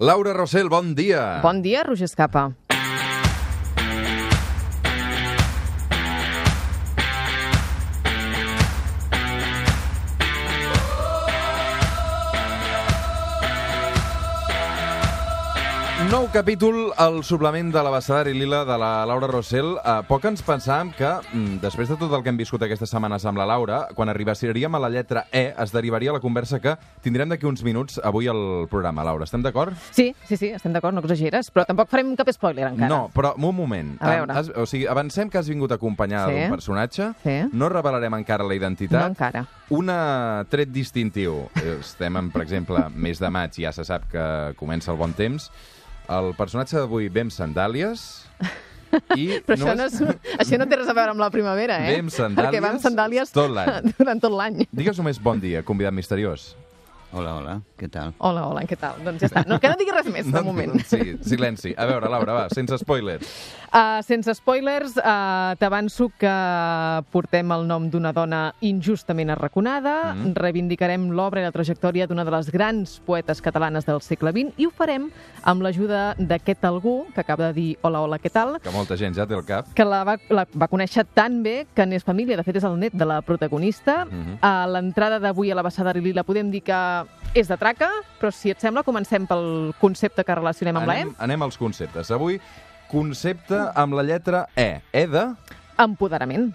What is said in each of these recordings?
Laura Rossell, bon dia. Bon dia, Roger Escapa. Nou capítol al suplement de l'abecedari lila de la Laura Rossell. Uh, poc ens pensàvem que, mm, després de tot el que hem viscut aquestes setmanes amb la Laura, quan arribaríem a la lletra E, es derivaria la conversa que tindrem d'aquí uns minuts avui al programa. Laura, estem d'acord? Sí, sí, sí, estem d'acord, no exageres, però tampoc farem cap spoiler encara. No, però un moment. A veure. Has, o sigui, avancem que has vingut acompanyada Sí. d'un personatge. Sí. No revelarem encara la No identitat. encara. Una tret distintiu. Estem, en, per exemple, mes de maig, ja se sap que comença el bon temps. El personatge d'avui ve amb sandàlies i Però això no, és, això no té res a veure amb la primavera, eh? Ve amb sandàlies Perquè va amb sandàlies tot l'any. durant tot l'any. Digues només bon dia, convidat misteriós. Hola, hola, què tal? Hola, hola, què tal? Doncs ja està. No, que no diguis res més, de moment. Sí, silenci. A veure, Laura, va, sense spoilers. Uh, sense spoilers, uh, t'avanço que portem el nom d'una dona injustament arraconada, Mm. reivindicarem l'obra i la trajectòria d'una de les grans poetes catalanes del segle XX i ho farem amb l'ajuda d'aquest algú que acaba de dir hola, hola, què tal? Que molta gent ja té el cap. que la va, la va conèixer tan bé que n'és família. De fet, és el net de la protagonista. Mhm. A l'entrada d'avui a la Bassada Lila podem dir que és de traca, però si et sembla, comencem pel concepte que relacionem amb Anem, anem als conceptes. Avui, concepte amb la lletra E. E de... la E. Empoderament.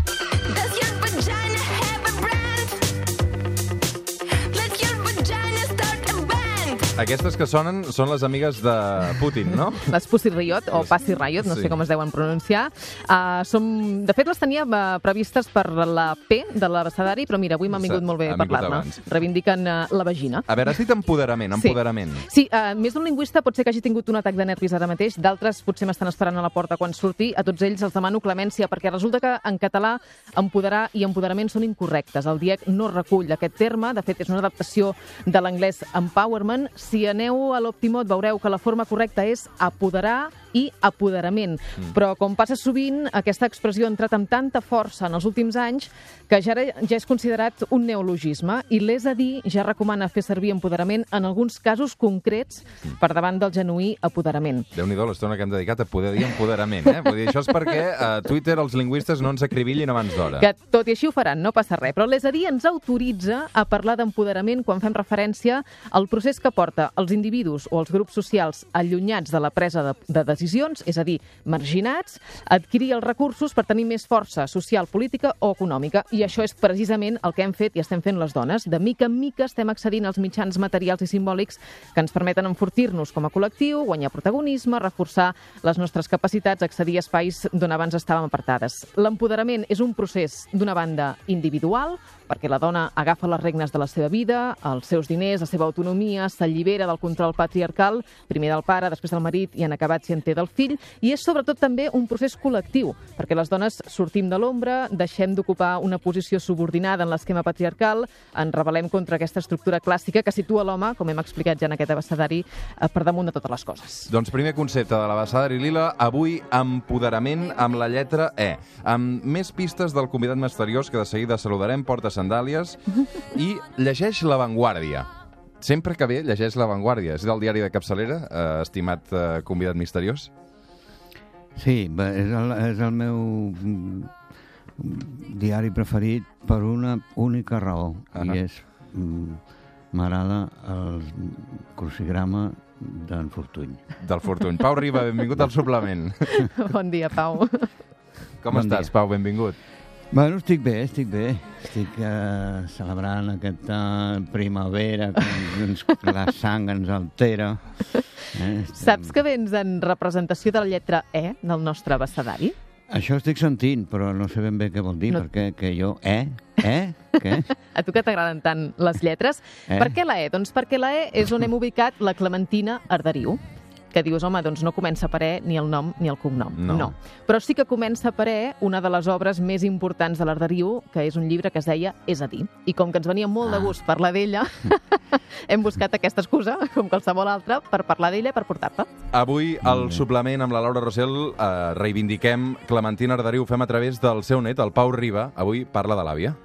Aquestes que sonen són les amigues de Putin, no? Les Pussy Riot, o Passy Riot, no Sí. sé com es deuen pronunciar. Uh, som, de fet, les tenia uh, previstes per la P de l'abecedari, però mira, avui m'ha vingut molt bé parlar-ne. Reivindiquen uh, la vagina. A veure, has dit empoderament, Sí. empoderament. Sí, uh, més d'un lingüista pot ser que hagi tingut un atac de nervis ara mateix, d'altres potser m'estan esperant a la porta quan surti. A tots ells els demano clemència, perquè resulta que en català empoderar i empoderament són incorrectes. El DIEC no recull aquest terme, de fet és una adaptació de l'anglès empowerment. Si aneu a l'Optimot veureu que la forma correcta és apoderar i apoderament. Mm. Però, com passa sovint, aquesta expressió ha entrat amb tanta força en els últims anys que ja, ja és considerat un neologisme i l'és a dir ja recomana fer servir empoderament en alguns casos concrets per davant del genuí apoderament. Déu-n'hi-do l'estona que hem dedicat a poder dir empoderament, eh? Vull dir, això és perquè a Twitter els lingüistes no ens acribillin abans d'hora. Que tot i així ho faran, no passa res. Però l'és a dir ens autoritza a parlar d'empoderament quan fem referència al procés que porta els individus o els grups socials allunyats de la presa de, de decisions, és a dir, marginats, adquirir els recursos per tenir més força social, política o econòmica. I això és precisament el que hem fet i estem fent les dones. De mica en mica estem accedint als mitjans materials i simbòlics que ens permeten enfortir-nos com a col·lectiu, guanyar protagonisme, reforçar les nostres capacitats, accedir a espais d'on abans estàvem apartades. L'empoderament és un procés, d'una banda, individual, perquè la dona agafa les regnes de la seva vida, els seus diners, la seva autonomia, s'allibera del control patriarcal, primer del pare, després del marit i en acabat si en té del fill, i és sobretot també un procés col·lectiu, perquè les dones sortim de l'ombra, deixem d'ocupar una posició subordinada en l'esquema patriarcal, ens rebel·lem contra aquesta estructura clàssica que situa l'home, com hem explicat ja en aquest abecedari, eh, per damunt de totes les coses. Doncs primer concepte de la Basada Lila, avui empoderament amb la lletra E. Amb més pistes del convidat misteriós que de seguida saludarem, porta sandàlies i llegeix La Vanguardia. Sempre que ve, llegeix La Vanguardia. És del diari de capçalera, eh, estimat eh, convidat misteriós? Sí, és el, és el meu mm, diari preferit per una única raó, Ahà. i és... mm, M'agrada el crucigrama d'en Fortuny. Del Fortuny. Pau Riba, benvingut al suplement. Bon dia, Pau. Com Bon estàs, dia. Pau? Benvingut. Bueno, estic bé, estic bé. Estic eh, celebrant aquesta primavera que ens, la sang ens altera. Eh? Saps que vens en representació de la lletra E del nostre abecedari? Això estic sentint, però no sé ben bé què vol dir, No- no... perquè que jo... Eh? Eh? Què? A tu que t'agraden tant les lletres. Eh? Per què la E? Doncs perquè la E és on hem ubicat la Clementina Arderiu que dius, home, doncs no comença per E ni el nom ni el cognom. No. Però sí que comença per E una de les obres més importants de l'Arderiu, que és un llibre que es deia És a dir. I com que ens venia molt de Ah. gust parlar d'ella, hem buscat aquesta excusa, com qualsevol altra, per parlar d'ella i per portar-te. Avui, al suplement amb la Laura Rossell, eh, reivindiquem Clementina Arderiu. Fem a través del seu net, el Pau Riba. Avui parla de l'àvia.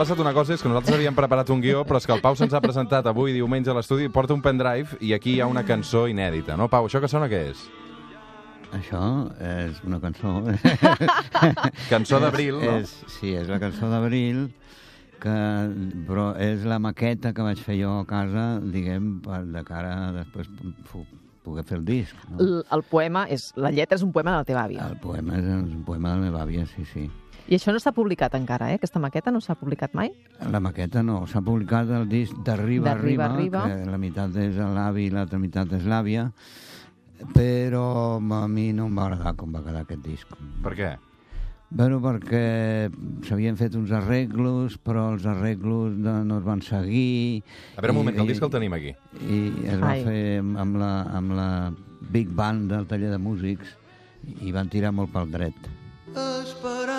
Passat una cosa, és que nosaltres havíem preparat un guió, però és que el Pau se'ns ha presentat avui diumenge a l'estudi, porta un pendrive i aquí hi ha una cançó inèdita, no? Pau, això que sona què és? Això és una cançó... Cançó d'abril, no? És, sí, és la cançó d'abril, que, però és la maqueta que vaig fer jo a casa, diguem, per, de cara a després poder fer el disc. No? El, el poema és... La lletra és un poema de la teva àvia. El poema és un poema de la meva àvia, sí, sí. I això no s'ha publicat encara, eh? Aquesta maqueta no s'ha publicat mai? La maqueta no, s'ha publicat el disc d'Arriba a D'Arriba a Arriba, Arriba. que la meitat és l'avi i l'altra meitat és l'àvia, però a mi no em va agradar com va quedar aquest disc. Per què? Bueno, perquè s'havien fet uns arreglos, però els arreglos no, no es van seguir. A veure, un moment, que el I- disc el tenim aquí. I es va Ai. fer amb la, amb la Big Band del taller de músics i van tirar molt pel dret. Esperança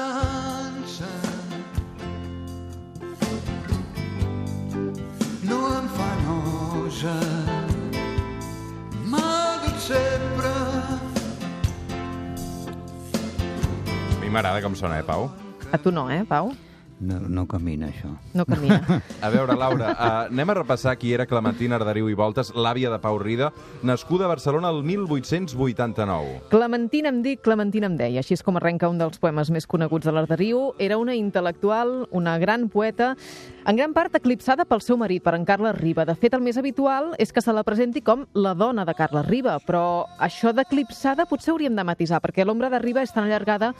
nosa m'ha dit sempre A mi m'agrada com sona, eh, Pau? A tu no, eh, Pau? No, no camina, això. No camina. A veure, Laura, uh, anem a repassar qui era Clementina Arderiu i Voltes, l'àvia de Pau Rida, nascuda a Barcelona el 1889. Clementina em dic, Clementina em deia. Així és com arrenca un dels poemes més coneguts de l'Arderiu. Era una intel·lectual, una gran poeta, en gran part eclipsada pel seu marit, per en Carles Riba. De fet, el més habitual és que se la presenti com la dona de Carles Riba, però això d'eclipsada potser hauríem de matisar, perquè l'ombra de Riba és tan allargada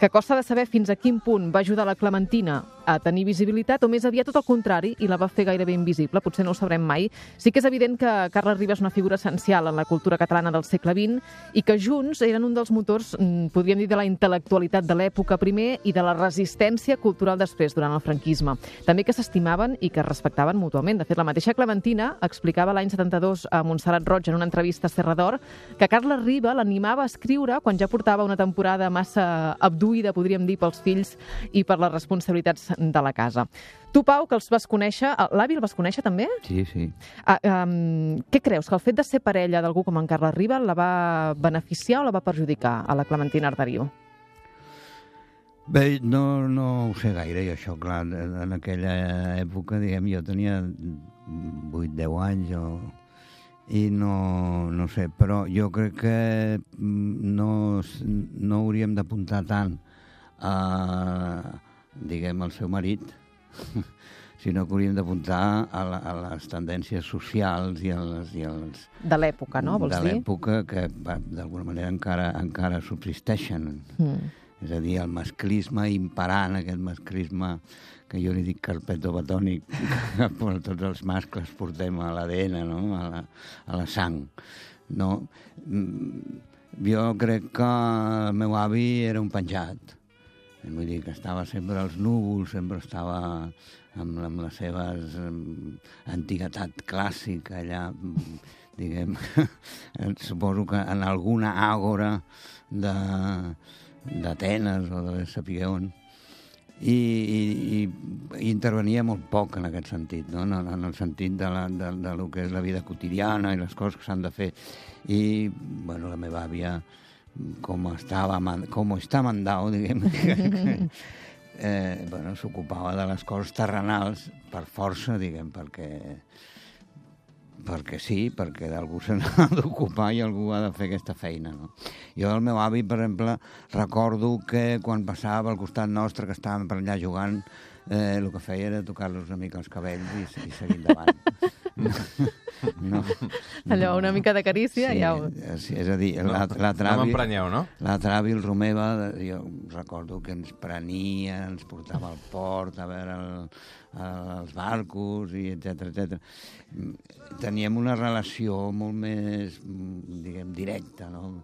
que costa de saber fins a quin punt va ajudar la Clementina a tenir visibilitat o més aviat tot el contrari i la va fer gairebé invisible, potser no ho sabrem mai. Sí que és evident que Carles Riba és una figura essencial en la cultura catalana del segle XX i que junts eren un dels motors, mm, podríem dir, de la intel·lectualitat de l'època primer i de la resistència cultural després, durant el franquisme. També que s'estimaven i que es respectaven mútuament. De fet, la mateixa Clementina explicava l'any 72 a Montserrat Roig en una entrevista a Serra d'Or que Carles Riba l'animava a escriure quan ja portava una temporada massa abduïda, podríem dir, pels fills i per les responsabilitats de la casa. Tu, Pau, que els vas conèixer, eh, l'avi el vas conèixer també? Sí, sí. Ah, um, què creus? Que el fet de ser parella d'algú com en Carles Riba la va beneficiar o la va perjudicar a la Clementina Arderiu? Bé, no, no ho sé gaire, i això, clar, en aquella època, diguem, jo tenia 8-10 anys o... i no, no sé, però jo crec que mm, no, no hauríem d'apuntar tant a, diguem, al seu marit, sinó que hauríem d'apuntar a, la, a les tendències socials i als, i als, De l'època, no? Vols de dir? l'època que d'alguna manera encara, encara subsisteixen. Mm. És a dir, el masclisme imperant, aquest masclisme que jo li dic carpeto batònic, que tots els mascles portem a l'ADN, no? a, la, a la sang. No? Mm, Jo crec que el meu avi era un penjat. Vull dir que estava sempre als núvols, sempre estava amb, amb les seves em, antiguitat clàssica allà, mm, diguem, suposo que en alguna àgora de d'Atenes o de saber on. I, i, i, intervenia molt poc en aquest sentit, no? en, en el sentit de, la, de, de lo que és la vida quotidiana i les coses que s'han de fer. I, bueno, la meva àvia, com estava, com està mandau, diguem, eh, bueno, s'ocupava de les coses terrenals per força, diguem, perquè perquè sí, perquè d'algú se n'ha d'ocupar i algú ha de fer aquesta feina. No? Jo, el meu avi, per exemple, recordo que quan passava al costat nostre, que estàvem per allà jugant, eh, el que feia era tocar-los una mica els cabells i, i seguir endavant. no, Allò, una mica de carícia, sí, ja ho... és, és a dir, l'altre No avi... m'emprenyeu, no? L'altre avi, el Romeva, jo recordo que ens prenia, ens portava al port a veure el, els barcos, i etc etc. Teníem una relació molt més, mm, diguem, directa, no? En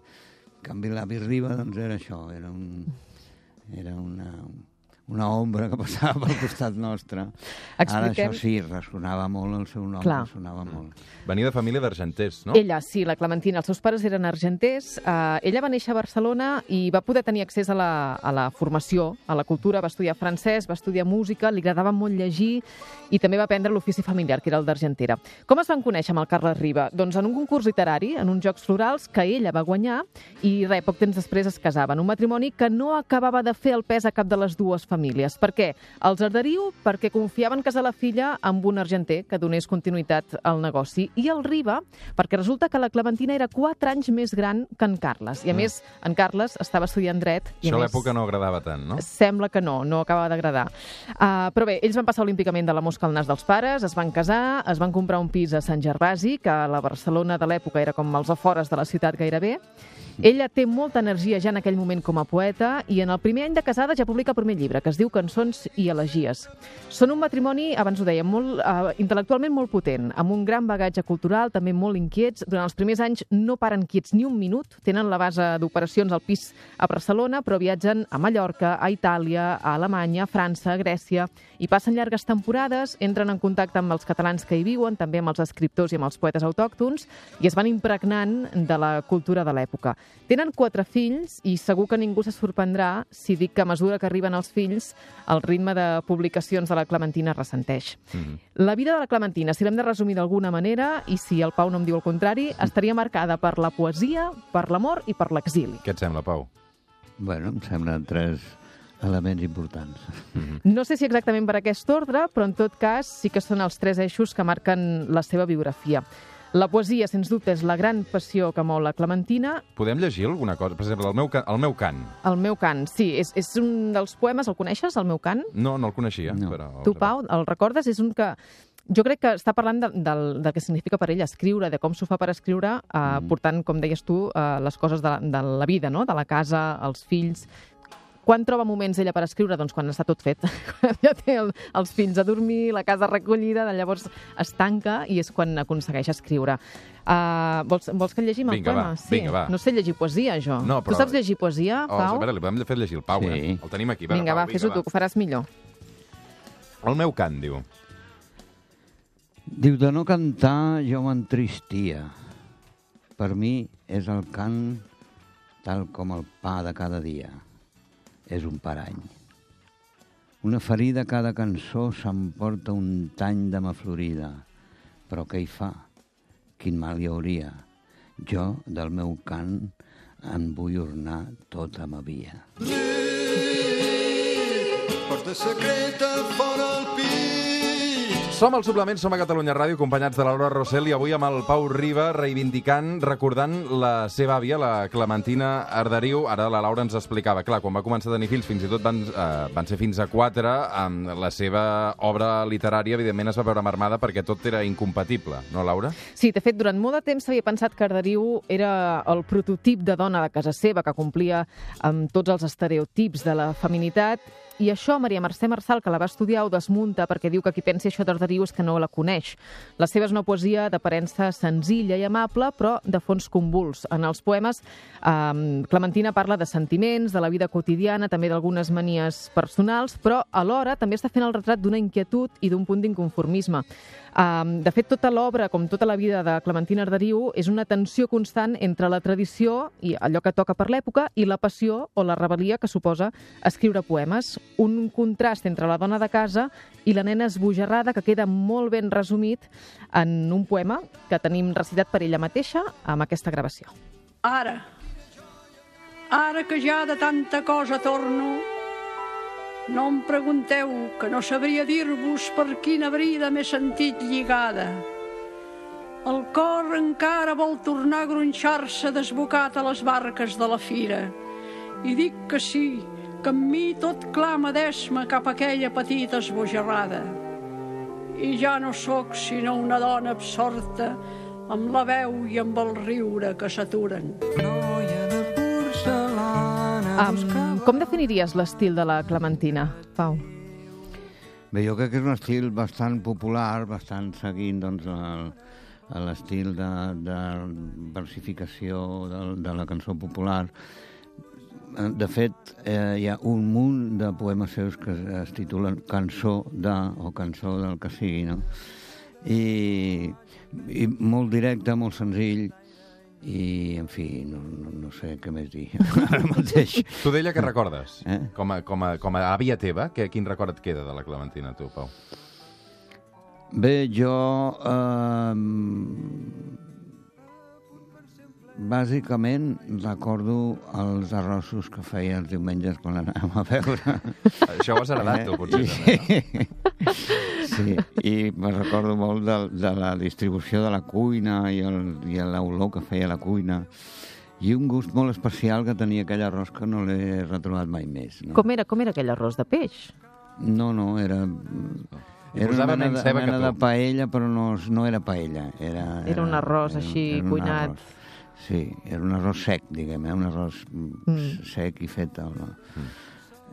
canvi, l'avi Riba, doncs, era això, era, un, era una, una ombra que passava pel costat nostre. Ara Expliquem- això sí, ressonava molt el seu nom, Clar. ressonava molt. Venia de família d'argenters, no? Ella, sí, la Clementina. Els seus pares eren argenters. Uh, ella va néixer a Barcelona i va poder tenir accés a la, a la formació, a la cultura. Va estudiar francès, va estudiar música, li agradava molt llegir i també va aprendre l'ofici familiar, que era el d'argentera. Com es van conèixer amb el Carles Riba? Doncs en un concurs literari, en uns Jocs Florals, que ella va guanyar i, res, poc temps després es casaven. Un matrimoni que no acabava de fer el pes a cap de les dues famílies. Famílies. Per què? Els Arderiu perquè confiaven casar la filla amb un argenter que donés continuïtat al negoci. I el Riba perquè resulta que la Clementina era 4 anys més gran que en Carles. I a més, en Carles estava estudiant dret. I Això a l'època no agradava tant, no? Sembla que no, no acaba d'agradar. Uh, però bé, ells van passar olímpicament de la mosca al nas dels pares, es van casar, es van comprar un pis a Sant Gervasi, que a la Barcelona de l'època era com als afores de la ciutat gairebé. Ella té molta energia ja en aquell moment com a poeta i en el primer any de casada ja publica el primer llibre, que es diu Cançons i elegies. Són un matrimoni, abans ho dèiem, molt, uh, intel·lectualment molt potent, amb un gran bagatge cultural, també molt inquiets. Durant els primers anys no paren quiets ni un minut, tenen la base d'operacions al pis a Barcelona, però viatgen a Mallorca, a Itàlia, a Alemanya, a França, a Grècia, i passen llargues temporades, entren en contacte amb els catalans que hi viuen, també amb els escriptors i amb els poetes autòctons, i es van impregnant de la cultura de l'època. Tenen quatre fills i segur que ningú se sorprendrà si dic que a mesura que arriben els fills el ritme de publicacions de la Clementina ressenteix. Mhm. La vida de la Clementina, si l'hem de resumir d'alguna manera, i si el Pau no em diu el contrari, estaria marcada per la poesia, per l'amor i per l'exili. Què et sembla, Pau? Bueno, em semblen tres elements importants. No sé si exactament per aquest ordre, però en tot cas sí que són els tres eixos que marquen la seva biografia. La poesia, sens dubte, és la gran passió que mou la Clementina. Podem llegir alguna cosa? Per exemple, el meu, el meu cant. El meu cant, sí, és, és un dels poemes, el coneixes, el meu cant? No, no el coneixia. No. Però... Tu, Pau, el recordes? És un que... Jo crec que està parlant de, del, del que significa per ell escriure, de com s'ho fa per escriure, eh, Mm. portant, com deies tu, eh, les coses de, de la vida, no? de la casa, els fills... Quan troba moments ella per escriure? Doncs quan està tot fet. Ja té el, els fills a dormir, la casa recollida, de llavors es tanca i és quan aconsegueix escriure. Uh, vols, vols que llegim el Vinga, poema? va, sí. vinga, va. No sé llegir poesia, jo. No, Tu però- saps llegir poesia, Oh, a Pau? veure, li podem fer llegir el Pau, Sí. eh? El tenim aquí. Va, vinga, Pau, va, fes-ho tu, que ho faràs millor. El meu cant, diu. Diu, de no cantar jo m'entristia. Per mi és el cant tal com el pa de cada dia. És un parany. Una ferida cada cançó s'emporta un tany de mà florida. Però què hi fa? Quin mal hi hauria? Jo, del meu cant, en vull ornar tota ma via. Porta secreta fora el pit. Som al suplement, som a Catalunya Ràdio, acompanyats de la Laura Rossell, i avui amb el Pau Riba, reivindicant, recordant la seva àvia, la Clementina Arderiu. Ara la Laura ens explicava, clar, quan va començar a tenir fills, fins i tot van, eh, van ser fins a quatre, amb la seva obra literària, evidentment, es va veure marmada perquè tot era incompatible, no, Laura? Sí, de fet, durant molt de temps s'havia pensat que Arderiu era el prototip de dona de casa seva, que complia amb tots els estereotips de la feminitat, i això Maria Mercè Marçal, que la va estudiar, ho desmunta perquè diu que qui pensi això d'Arderiu és que no la coneix. La seva és una poesia d'aparença senzilla i amable, però de fons convuls. En els poemes, eh, Clementina parla de sentiments, de la vida quotidiana, també d'algunes manies personals, però alhora també està fent el retrat d'una inquietud i d'un punt d'inconformisme. Um, de fet, tota l'obra, com tota la vida de Clementina Arderiu, és una tensió constant entre la tradició i allò que toca per l'època i la passió o la rebel·lia que suposa escriure poemes. Un contrast entre la dona de casa i la nena esbojarrada que queda molt ben resumit en un poema que tenim recitat per ella mateixa amb aquesta gravació. Ara, ara que ja de tanta cosa torno, no em pregunteu, que no sabria dir-vos per quina brida m'he sentit lligada. El cor encara vol tornar a gronxar-se desbocat a les barques de la fira. I dic que sí, que en mi tot clama d'esma cap a aquella petita esbojarrada. I ja no sóc sinó una dona absorta amb la veu i amb el riure que s'aturen. Noia de porcelana Um, com definiries l'estil de la Clementina, Pau? Bé, jo crec que és un estil bastant popular, bastant seguint doncs, l'estil de, de versificació de, de la cançó popular. Eh, De fet, eh, hi ha un munt de poemes seus que es titulen Cançó de o Cançó del que sigui, no? I, i molt directe, molt senzill, i, en fi, no, no, no sé què més dir ara mateix. Tu d'ella què recordes? Eh? Com, a, com, a, com a àvia teva, que, quin record et queda de la Clementina, tu, Pau? Bé, jo... Eh, bàsicament recordo els arrossos que feia els diumenges quan anàvem a veure. Això ho has heredat, tu, potser. I- també, no? Sí, i me recordo molt de, de la distribució de la cuina i el- i l'olor que feia la cuina i un gust molt especial que tenia aquell arròs que no l'he retrobat mai més. No? Com era, com era aquell arròs de peix? No, no, era... Era una mena, de, mena de paella, però no, no era paella. Era, Era un arròs així, un cuinat. arròs. Sí, era un arròs sec, diguem, eh? un arròs mm. Mm. sec i fet. No?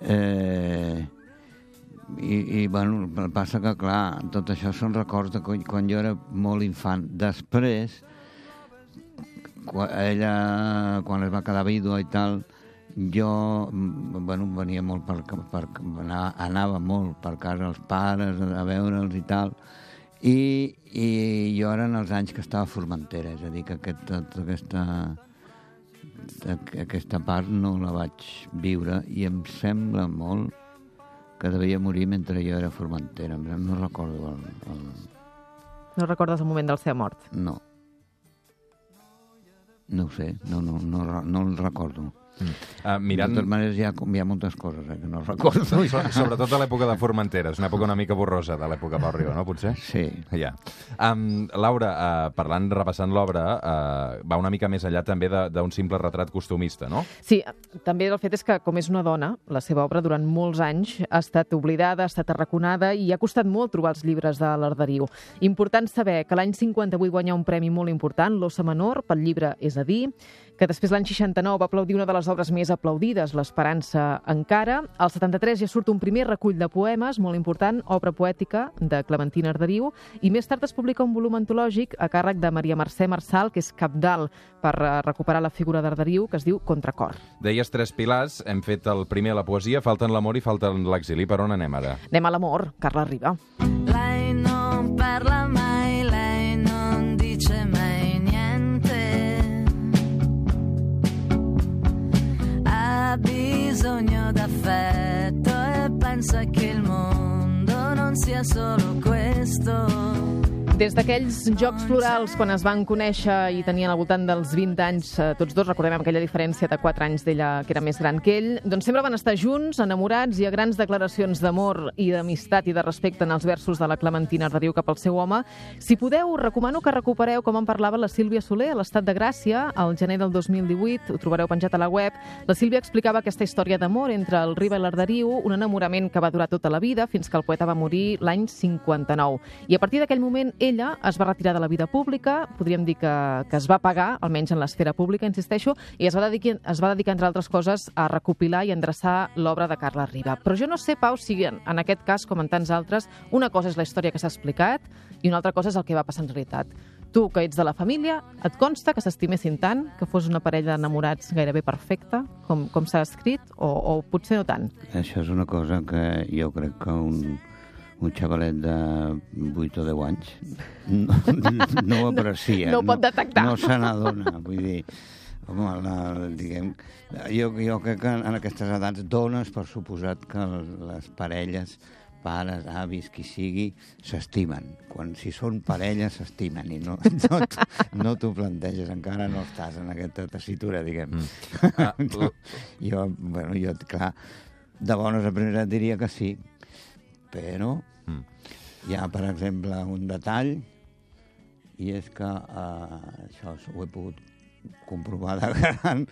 Eh, i, I, bueno, passa que, clar, tot això són records de quan, quan jo era molt infant. Després, quan ella, quan es va quedar vídua i tal, jo, mm, bueno, venia molt per, per, anava, anava molt per casa dels pares a, a veure'ls i tal, i, i jo era en els anys que estava a Formentera, és a dir, que aquest, tota aquesta, aqu- aquesta part no la vaig viure i em sembla molt que devia morir mentre jo era a Formentera. No recordo el, el... No recordes el moment de la seva mort? No. No ho sé, no, no, no, no el recordo. Uh, mirant... De totes maneres, hi ha, hi ha moltes coses eh, que no recordo. So, sobretot a l'època de Formentera, és una època una mica borrosa de l'època Pau Riba, no, potser? Sí. Ja. Um, Laura, uh, parlant, repassant l'obra, uh, va una mica més enllà també de- d'un simple retrat costumista, no? Sí, també el fet és que, com és una dona, la seva obra durant molts anys ha estat oblidada, ha estat arraconada i ha costat molt trobar els llibres de l'Arderiu. Important saber que l'any 58 guanyà un premi molt important, l'Ossa Menor, pel llibre És a dir, que després l'any 69 va aplaudir una de les obres més aplaudides, l'Esperança encara. Al 73 ja surt un primer recull de poemes, molt important, obra poètica de Clementina Arderiu, i més tard es publica un volum antològic a càrrec de Maria Mercè Marçal, que és capdalt per eh, recuperar la figura d'Arderiu, que es diu Contracor. Deies tres pilars, hem fet el primer la poesia, falten l'amor i falten l'exili. Per on anem ara? Anem a l'amor, Carla Riba. Lei non parla mai, Ha bisogno d'affetto e pensa che il mondo non sia solo questo. Des d'aquells Jocs Florals, quan es van conèixer i tenien al voltant dels 20 anys, eh, tots dos recordem aquella diferència de 4 anys d'ella, que era més gran que ell, doncs sempre van estar junts, enamorats i a grans declaracions d'amor i d'amistat i de respecte en els versos de la Clementina Arderiu cap al seu home. Si podeu, recomano que recupereu com en parlava la Sílvia Soler a l'Estat de Gràcia, al gener del 2018, ho trobareu penjat a la web. La Sílvia explicava aquesta història d'amor entre el Riba i l'Arderiu, un enamorament que va durar tota la vida fins que el poeta va morir l'any 59. I a partir d'aquell moment ella es va retirar de la vida pública, podríem dir que, que es va pagar, almenys en l'esfera pública, insisteixo, i es va, dedicar, es va dedicar, entre altres coses, a recopilar i endreçar l'obra de Carla Riba. Però jo no sé, Pau, si en, en aquest cas, com en tants altres, una cosa és la història que s'ha explicat i una altra cosa és el que va passar en realitat. Tu, que ets de la família, et consta que s'estimessin tant, que fos una parella d'enamorats gairebé perfecta, com, com s'ha escrit, o, o potser no tant? Això és una cosa que jo crec que un, un xavalet de 8 o 10 anys no, no ho aprecia. no ho pot detectar. No, se n'adona, vull dir... Home, la, diguem, jo, jo crec que en aquestes edats dones per suposat que les parelles pares, avis, qui sigui, s'estimen. Quan si són parelles s'estimen i no, no, no t'ho planteges, encara no estàs en aquesta tessitura, diguem. Mm. Ah, jo, bueno, jo, clar, de bones a primeres diria que sí, però Mm. hi ha, per exemple, un detall, i és que eh, això ho he pogut comprovar de gran,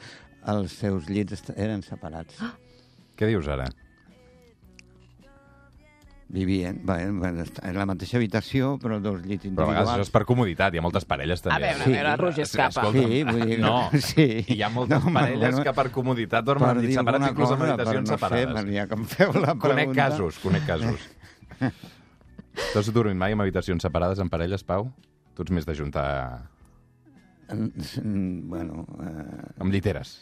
els seus llits eren separats. Què dius ara? Vivien, bé, bé, en la mateixa habitació, però dos llits Però a vegades això individuals. és per comoditat, hi ha moltes parelles també. A veure, a veure, Roger, Es- escapa. escolta'm, Sí, vull dir No, sí. hi ha moltes No, parelles bueno, que per comoditat dormen en llits separats, inclús en habitacions però separades. No sé, ja que em feu la pregunta... Conec casos, conec casos. Tu has dormit mai en habitacions separades en parelles, Pau? Tu ets més de juntar Mm, mm, Bueno, eh, amb lliteres.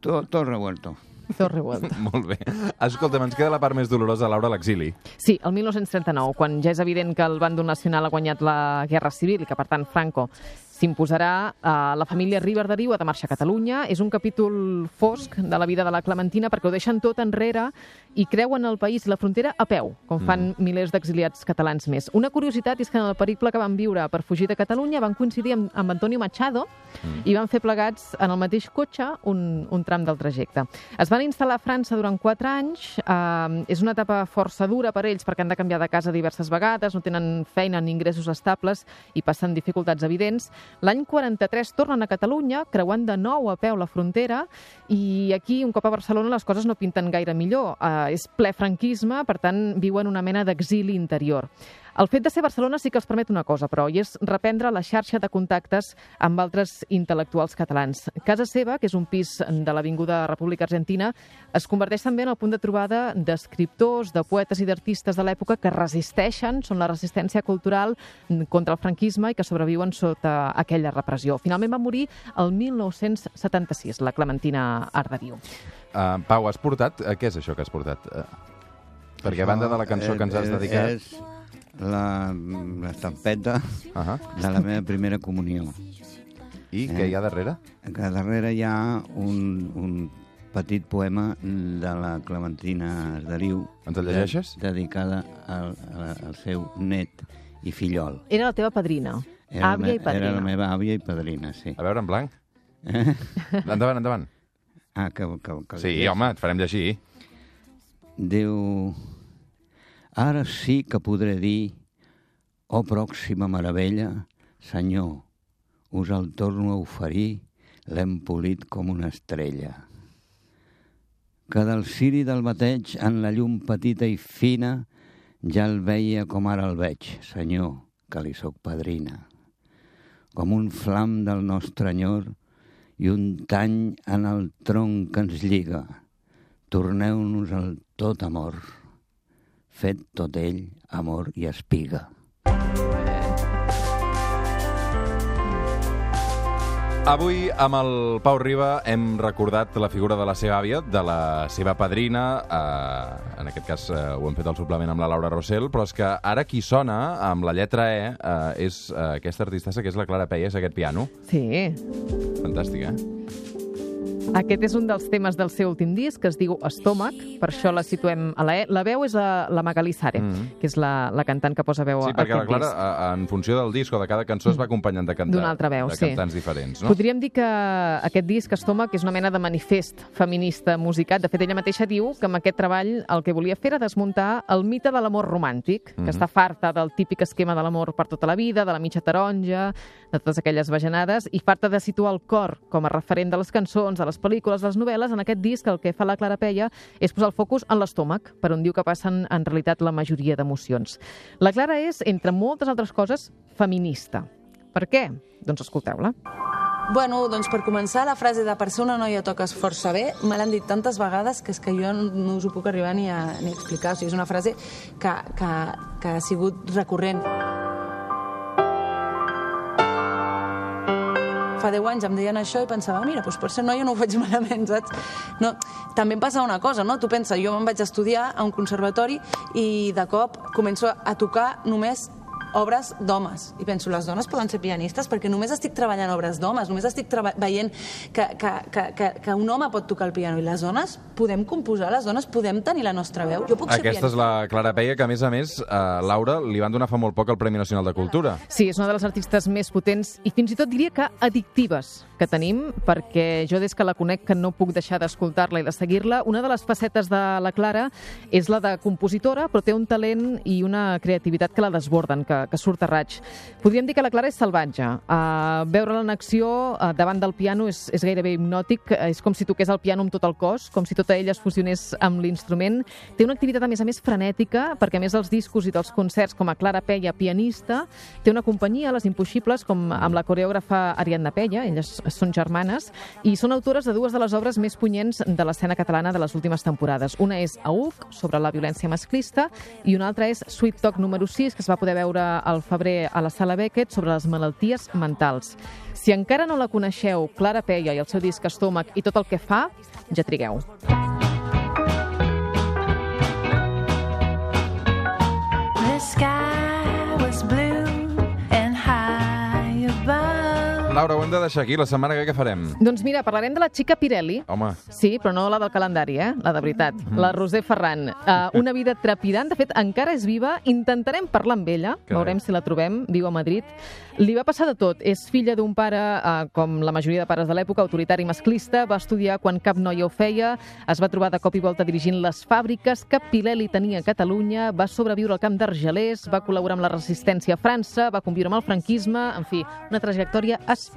todo, todo revuelto. Tot revuelta. Molt bé. Escolta'm, ens queda la part més dolorosa, Laura, l'exili. Sí, el 1939, quan ja és evident que el bàndol nacional ha guanyat la Guerra Civil i que, per tant, Franco s'imposarà a la família Riverderiu, ha de marxar a Catalunya. És un capítol fosc de la vida de la Clementina perquè ho deixen tot enrere i creuen el país i la frontera a peu, com fan milers d'exiliats catalans més. Una curiositat és que en el periple que van viure per fugir de Catalunya van coincidir amb, amb Antonio Machado i van fer plegats en el mateix cotxe un, un tram del trajecte. Es van instal·lar a França durant quatre anys. Eh, és una etapa força dura per ells perquè han de canviar de casa diverses vegades, no tenen feina ni ingressos estables i passen dificultats evidents. L'any 43 tornen a Catalunya, creuant de nou a peu la frontera i aquí, un cop a Barcelona, les coses no pinten gaire millor. Eh, és ple franquisme, per tant, viuen una mena d'exili interior. El fet de ser Barcelona sí que els permet una cosa, però, i és reprendre la xarxa de contactes amb altres intel·lectuals catalans. Casa seva, que és un pis de l'Avinguda República Argentina, es converteix també en el punt de trobada d'escriptors, de poetes i d'artistes de l'època que resisteixen, són la resistència cultural contra el franquisme i que sobreviuen sota aquella repressió. Finalment va morir el 1976, la Clementina Arderiu. Uh, Pau, has portat... Uh, què és això que has portat? Uh, perquè a banda de la cançó que ens has És- dedicat... És l'estampeta Uh -huh. de la meva primera comunió. I què hi ha darrere? Que darrere hi ha un, un petit poema de la Clementina Arderiu. Ens el llegeixes? de- Dedicada al, al, al seu net i fillol. Era la teva padrina, Era àvia la, i me- padrina. Era la meva àvia i padrina, sí. A veure, en blanc. Endavant, endavant. Ah, que, que, que Sí, home, et farem llegir. Diu, ara sí que podré dir, oh pròxima meravella, senyor, us el torno a oferir, l'hem polit com una estrella. Que del ciri del bateig, en la llum petita i fina, ja el veia com ara el veig, senyor, que li sóc padrina. Com un flam del nostre enyor i un tany en el tronc que ens lliga, torneu-nos al tot amor, fet tot ell amor i espiga. Avui, amb el Pau Riba, hem recordat la figura de la seva àvia, de la seva padrina, eh, en aquest cas eh, ho hem fet al suplement amb la Laura Rossell, però és que ara qui sona amb la lletra E eh, és eh, aquesta artistessa que és la Clara Peia, és aquest piano. Sí. Fantàstic, eh? Aquest és un dels temes del seu últim disc, que es diu Estómac, per això la situem a la E. La veu és la, la Magalí Sare, Mhm. que és la, la cantant que posa veu Sí, a perquè la aquest Clara, disc. en funció del disc o de cada cançó, es va acompanyant de cantar. D'una altra veu, de sí. cantants diferents, no? Podríem dir que aquest disc, Estómac, és una mena de manifest feminista musicat. De fet, ella mateixa diu que amb aquest treball el que volia fer era desmuntar el mite de l'amor romàntic, que Mhm. està farta del típic esquema de l'amor per tota la vida, de la mitja taronja, de totes aquelles bajanades, i farta de situar el cor com a referent de les cançons, de les pel·lícules, les novel·les, en aquest disc el que fa la Clara Peia és posar el focus en l'estómac, per on diu que passen en realitat la majoria d'emocions. La Clara és, entre moltes altres coses, feminista. Per què? Doncs escolteu-la. Bueno, doncs per començar, la frase de per ser una noia toques força bé, me l'han dit tantes vegades que és que jo no us ho puc arribar ni a, ni a explicar. O sigui, és una frase que, que, que ha sigut recurrent. Fa 10 anys em deien això i pensava, mira, doncs per ser noia no ho faig malament, saps? No, també em passa una cosa, no? Tu pensa, jo me'n vaig estudiar a un conservatori i de cop començo a tocar només obres d'homes. I penso, les dones poden ser pianistes perquè només estic treballant obres d'homes, només estic veient que, que, que, que, que un home pot tocar el piano i les dones podem composar, les dones podem tenir la nostra veu. Jo puc ser Aquesta és pianista. la Clara Peia, que a més a més, a Laura, li van donar fa molt poc el Premi Nacional de Cultura. Sí, és una de les artistes més potents i fins i tot diria que addictives que tenim, perquè jo des que la conec que no puc deixar d'escoltar-la i de seguir-la, una de les facetes de la Clara és la de compositora, però té un talent i una creativitat que la desborden, que, que surt a raig. Podríem dir que la Clara és salvatge. Uh, Veure-la en acció uh, davant del piano és, és gairebé hipnòtic, és com si toqués el piano amb tot el cos, com si tota ella es fusionés amb l'instrument. Té una activitat, a més a més, frenètica, perquè a més dels discos i dels concerts com a Clara Peia, pianista, té una companyia, Les Impossibles, com amb la coreògrafa Ariadna Peia, elles són germanes, i són autores de dues de les obres més punyents de l'escena catalana de les últimes temporades. Una és AUC, sobre la violència masclista, i una altra és Sweet Talk número 6, que es va poder veure al febrer a la Sala Beckett, sobre les malalties mentals. Si encara no la coneixeu, Clara Peia i el seu disc Estómac i tot el que fa, ja trigueu. The sky was blue Laura, ho hem de deixar aquí. La setmana que què farem? Doncs mira, parlarem de la xica Pirelli. Home, Sí, però no la del calendari, eh? La de veritat. La Roser Ferran. Uh, una vida trepidant. De fet, encara és viva. Intentarem parlar amb ella. Carai. Veurem si la trobem. Viu a Madrid. Li va passar de tot. És filla d'un pare, uh, com la majoria de pares de l'època, autoritari i masclista. Va estudiar quan cap noia ho feia. Es va trobar de cop i volta dirigint les fàbriques que Pirelli tenia a Catalunya. Va sobreviure al camp d'Argelers. Va col·laborar amb la resistència a França. Va conviure amb el franquisme. En fi, una trajectòria espectacular.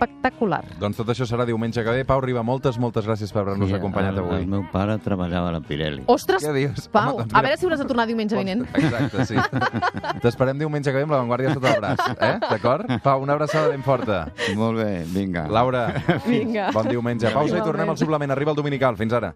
Doncs tot això serà diumenge que ve. Pau Riba, moltes, moltes gràcies per haver-nos acompanyat el, avui. El meu pare treballava a la Pirelli. Ostres, Què dius? Pau, Home, doncs a veure si hauràs de tornar diumenge vinent. Exacte, sí. T'esperem diumenge que ve amb l'avantguàrdia sota el braç, eh? D'acord? Pau, una abraçada ben forta. Molt bé, vinga. Laura, Vinga. bon diumenge. Pausa i tornem al suplement. Arriba el dominical. Fins ara.